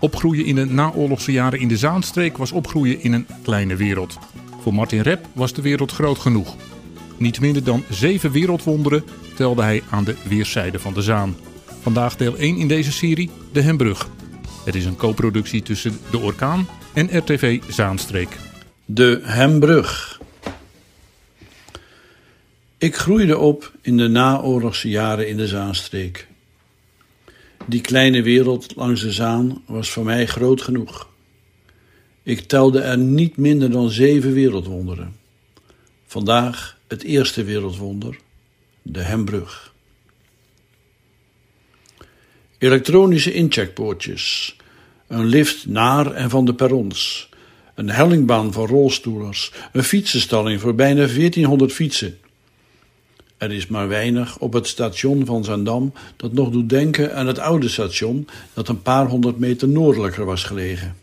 Opgroeien in de naoorlogse jaren in de Zaanstreek was opgroeien in een kleine wereld. Voor Martin Rep was de wereld groot genoeg. Niet minder dan zeven wereldwonderen telde hij aan de weerszijden van de Zaan. Vandaag deel 1 in deze serie, de Hembrug. Het is een co-productie tussen De Orkaan en RTV Zaanstreek. De Hembrug. Ik groeide op in de naoorlogse jaren in de Zaanstreek. Die kleine wereld langs de Zaan was voor mij groot genoeg. Ik telde er niet minder dan zeven wereldwonderen. Vandaag het eerste wereldwonder, de Hembrug. Elektronische incheckpoortjes, een lift naar en van de perrons, een hellingbaan voor rolstoelers, een fietsenstalling voor bijna 1400 fietsen. Er is maar weinig op het station van Zandam dat nog doet denken aan het oude station dat een paar honderd meter noordelijker was gelegen.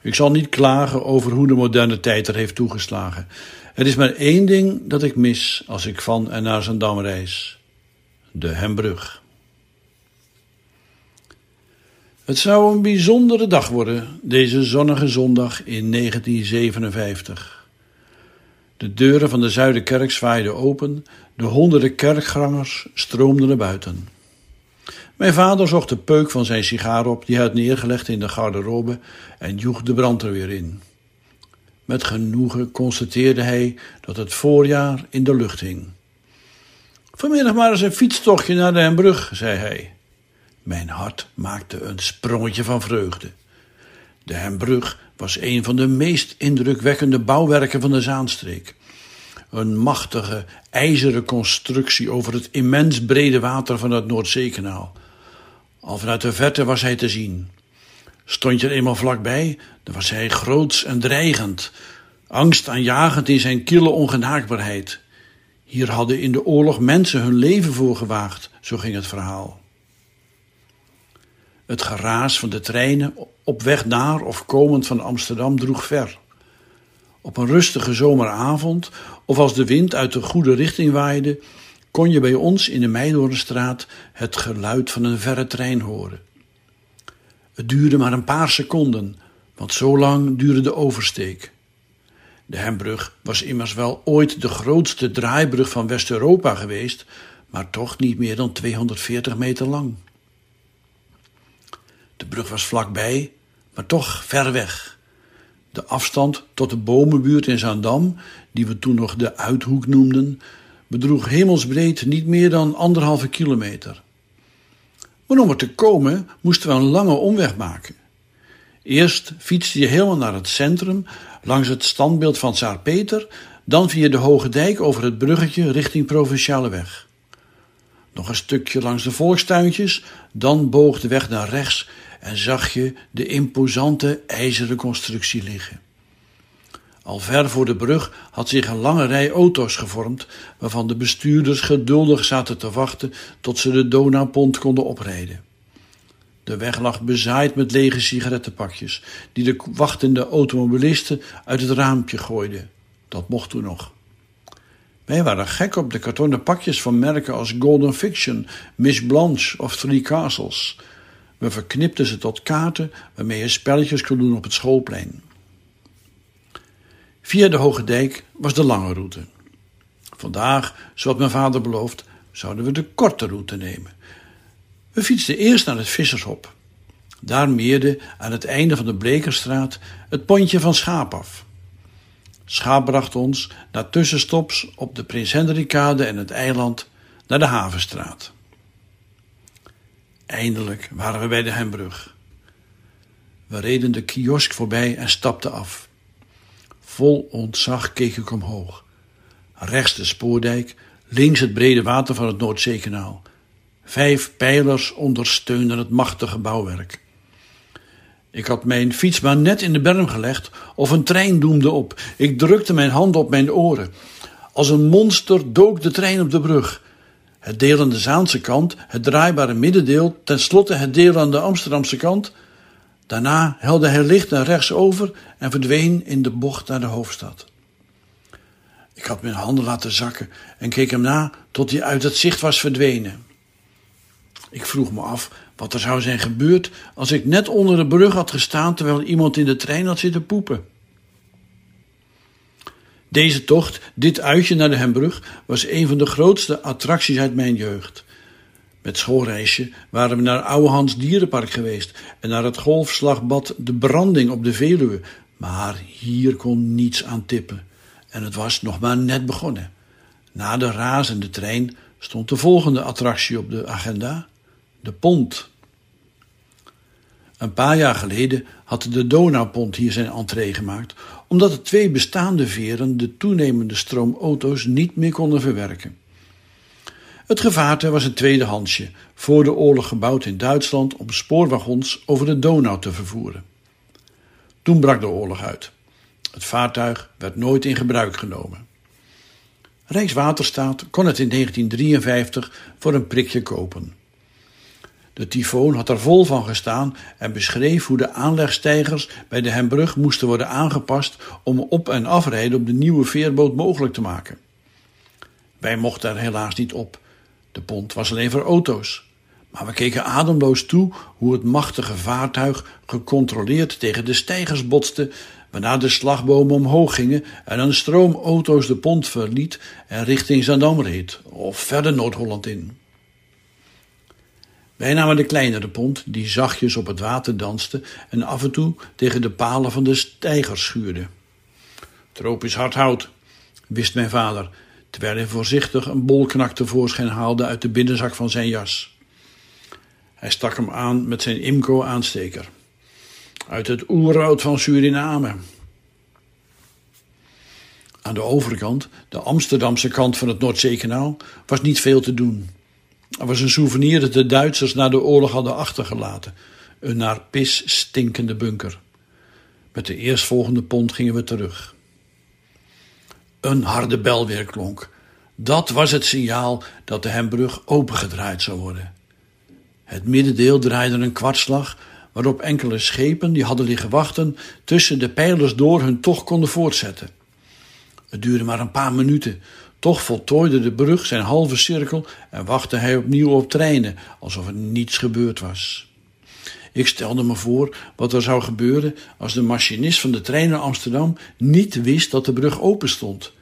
Ik zal niet klagen over hoe de moderne tijd er heeft toegeslagen. Er is maar één ding dat ik mis als ik van en naar Zandam reis: de Hembrug. Het zou een bijzondere dag worden, deze zonnige zondag in 1957. De deuren van de Zuiderkerk zwaaiden open, de honderden kerkgangers stroomden naar buiten. Mijn vader zocht de peuk van zijn sigaar op, die hij had neergelegd in de garderobe, en joeg de brand er weer in. Met genoegen constateerde hij dat het voorjaar in de lucht hing. Vanmiddag maar eens een fietstochtje naar de Hembrug, zei hij. Mijn hart maakte een sprongetje van vreugde. De Hembrug was een van de meest indrukwekkende bouwwerken van de Zaanstreek. Een machtige, ijzeren constructie over het immens brede water van het Noordzeekanaal. Al vanuit de verte was hij te zien. Stond je er eenmaal vlakbij, dan was hij groots en dreigend, angstaanjagend in zijn kille ongenaakbaarheid. Hier hadden in de oorlog mensen hun leven voor gewaagd, zo ging het verhaal. Het geraas van de treinen op weg naar of komend van Amsterdam droeg ver. Op een rustige zomeravond, of als de wind uit de goede richting waaide, kon je bij ons in de Meidoornstraat het geluid van een verre trein horen. Het duurde maar een paar seconden, want zo lang duurde de oversteek. De Hembrug was immers wel ooit de grootste draaibrug van West-Europa geweest, maar toch niet meer dan 240 meter lang. Brug was vlakbij, maar toch ver weg. De afstand tot de bomenbuurt in Zaandam, die we toen nog de Uithoek noemden, bedroeg hemelsbreed niet meer dan anderhalve kilometer. Maar om er te komen moesten we een lange omweg maken. Eerst fietste je helemaal naar het centrum, langs het standbeeld van Tsaar Peter, dan via de Hoge Dijk over het bruggetje richting Provinciale Weg. Nog een stukje langs de volkstuintjes, dan boog de weg naar rechts en zag je de imposante ijzeren constructie liggen. Al ver voor de brug had zich een lange rij auto's gevormd, waarvan de bestuurders geduldig zaten te wachten tot ze de Donaupont konden oprijden. De weg lag bezaaid met lege sigarettenpakjes, die de wachtende automobilisten uit het raampje gooiden. Dat mocht toen nog. Wij waren gek op de kartonnen pakjes van merken als Golden Fiction, Miss Blanche of Three Castles. We verknipten ze tot kaarten waarmee je spelletjes kon doen op het schoolplein. Via de Hoge Dijk was de lange route. Vandaag, zoals mijn vader beloofd, zouden we de korte route nemen. We fietsten eerst naar het Vissershop. Daar meerde aan het einde van de Blekerstraat het pontje van Schaap af. Schaap bracht ons na tussenstops op de Prins Hendrikade en het eiland naar de Havenstraat. Eindelijk waren we bij de Hembrug. We reden de kiosk voorbij en stapten af. Vol ontzag keek ik omhoog. Rechts de spoordijk, links het brede water van het Noordzeekanaal. Vijf pijlers ondersteunden het machtige bouwwerk. Ik had mijn fiets maar net in de berm gelegd of een trein doemde op. Ik drukte mijn handen op mijn oren. Als een monster dook de trein op de brug. Het deel aan de Zaanse kant, het draaibare middendeel, tenslotte het deel aan de Amsterdamse kant. Daarna helde hij licht naar rechts over en verdween in de bocht naar de hoofdstad. Ik had mijn handen laten zakken en keek hem na tot hij uit het zicht was verdwenen. Ik vroeg me af wat er zou zijn gebeurd als ik net onder de brug had gestaan terwijl iemand in de trein had zitten poepen. Deze tocht, dit uitje naar de Hembrug, was een van de grootste attracties uit mijn jeugd. Met schoolreisje waren we naar Ouwehans Dierenpark geweest en naar het golfslagbad De Branding op de Veluwe. Maar hier kon niets aan tippen. En het was nog maar net begonnen. Na de razende trein stond de volgende attractie op de agenda: de pont. Een paar jaar geleden had de Donaupont hier zijn entree gemaakt, omdat de twee bestaande veren de toenemende stroom auto's niet meer konden verwerken. Het gevaarte was een tweedehandsje, voor de oorlog gebouwd in Duitsland om spoorwagons over de Donau te vervoeren. Toen brak de oorlog uit. Het vaartuig werd nooit in gebruik genomen. Rijkswaterstaat kon het in 1953 voor een prikje kopen. De tyfoon had er vol van gestaan en beschreef hoe de aanlegstijgers bij de Hembrug moesten worden aangepast om op- en afrijden op de nieuwe veerboot mogelijk te maken. Wij mochten er helaas niet op. De pont was alleen voor auto's. Maar we keken ademloos toe hoe het machtige vaartuig gecontroleerd tegen de stijgers botste, waarna de slagbomen omhoog gingen en een stroom auto's de pont verliet en richting Zandam reed, of verder Noord-Holland in. Wij namen de kleinere pont, die zachtjes op het water danste en af en toe tegen de palen van de stijgers schuurde. Tropisch hard hout, wist mijn vader, terwijl hij voorzichtig een bolknak tevoorschijn haalde uit de binnenzak van zijn jas. Hij stak hem aan met zijn Imco-aansteker. Uit het oerwoud van Suriname. Aan de overkant, de Amsterdamse kant van het Noordzeekanaal, was niet veel te doen. Er was een souvenir dat de Duitsers na de oorlog hadden achtergelaten. Een naar pis stinkende bunker. Met de eerstvolgende pont gingen we terug. Een harde bel weer klonk. Dat was het signaal dat de Hembrug opengedraaid zou worden. Het middendeel draaide een kwartslag, waarop enkele schepen die hadden liggen wachten tussen de pijlers door hun tocht konden voortzetten. Het duurde maar een paar minuten. Toch voltooide de brug zijn halve cirkel en wachtte hij opnieuw op treinen, alsof er niets gebeurd was. Ik stelde me voor wat er zou gebeuren als de machinist van de trein naar Amsterdam niet wist dat de brug open stond.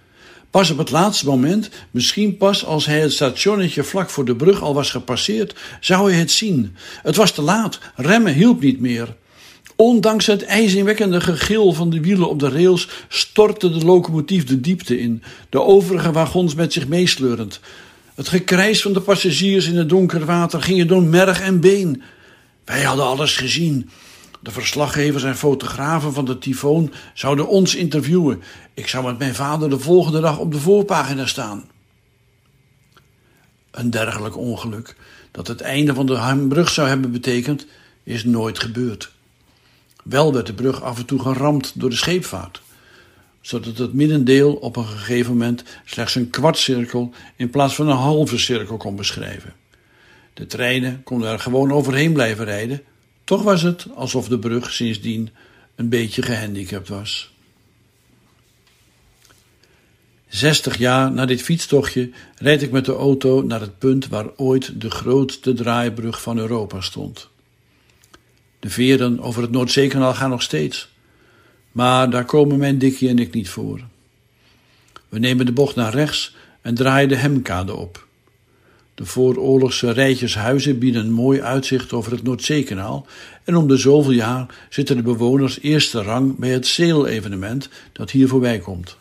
Pas op het laatste moment, misschien pas als hij het stationnetje vlak voor de brug al was gepasseerd, zou hij het zien. Het was te laat, remmen hielp niet meer. Ondanks het ijzingwekkende gegil van de wielen op de rails stortte de locomotief de diepte in, de overige wagons met zich meesleurend. Het gekrijs van de passagiers in het donkere water ging door merg en been. Wij hadden alles gezien. De verslaggevers en fotografen van de tyfoon zouden ons interviewen. Ik zou met mijn vader de volgende dag op de voorpagina staan. Een dergelijk ongeluk, dat het einde van de Hambrug zou hebben betekend, is nooit gebeurd. Wel werd de brug af en toe geramd door de scheepvaart, zodat het middendeel op een gegeven moment slechts een kwartcirkel in plaats van een halve cirkel kon beschrijven. De treinen konden er gewoon overheen blijven rijden, toch was het alsof de brug sindsdien een beetje gehandicapt was. Zestig jaar na dit fietstochtje rijd ik met de auto naar het punt waar ooit de grootste draaibrug van Europa stond. De veren over het Noordzeekanaal gaan nog steeds, maar daar komen mijn Dikkie en ik niet voor. We nemen de bocht naar rechts en draaien de Hemkade op. De vooroorlogse rijtjes huizen bieden een mooi uitzicht over het Noordzeekanaal en om de zoveel jaar zitten de bewoners eerste rang bij het zeelevenement dat hier voorbij komt.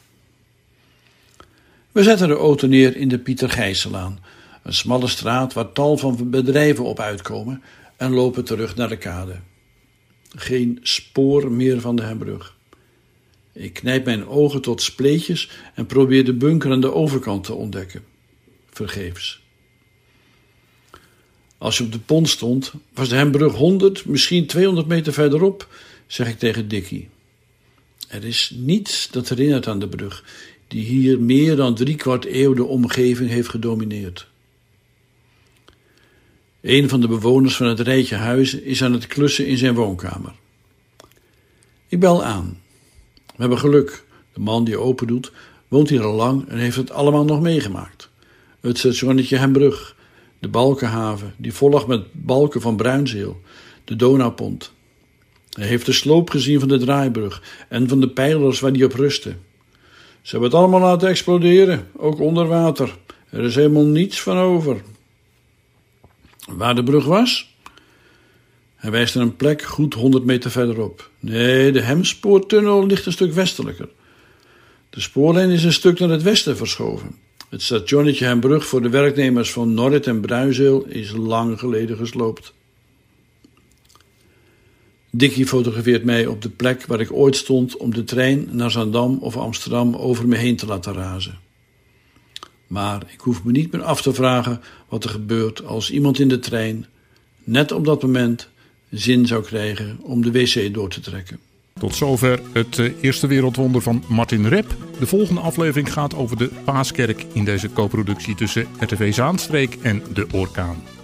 We zetten de auto neer in de Pieter Gijsselaan, een smalle straat waar tal van bedrijven op uitkomen en lopen terug naar de kade. Geen spoor meer van de Hembrug. Ik knijp mijn ogen tot spleetjes en probeer de bunker aan de overkant te ontdekken. Vergeefs. Als je op de pont stond, was de Hembrug 100, misschien 200 meter verderop, zeg ik tegen Dickie. Er is niets dat herinnert aan de brug, die hier meer dan driekwart eeuw de omgeving heeft gedomineerd. Een van de bewoners van het rijtje huizen is aan het klussen in zijn woonkamer. Ik bel aan. We hebben geluk. De man die open doet, woont hier al lang en heeft het allemaal nog meegemaakt. Het stationnetje Hembrug, de Balkenhaven, die volgt met balken van bruinzeel, de Donaupont. Hij heeft de sloop gezien van de draaibrug en van de pijlers waar die op rusten. Ze hebben het allemaal laten exploderen, ook onder water. Er is helemaal niets van over. Waar de brug was? Hij wijst naar een plek goed 100 meter verderop. Nee, de Hemspoortunnel ligt een stuk westelijker. De spoorlijn is een stuk naar het westen verschoven. Het stationnetje Hembrug voor de werknemers van Norrit en Bruinzeel is lang geleden gesloopt. Dickie fotografeert mij op de plek waar ik ooit stond om de trein naar Zandam of Amsterdam over me heen te laten razen. Maar ik hoef me niet meer af te vragen wat er gebeurt als iemand in de trein, net op dat moment, zin zou krijgen om de wc door te trekken. Tot zover het eh, eerste wereldwonder van Martin Rep. De volgende aflevering gaat over de Paaskerk in deze co-productie tussen RTV Zaanstreek en De Orkaan.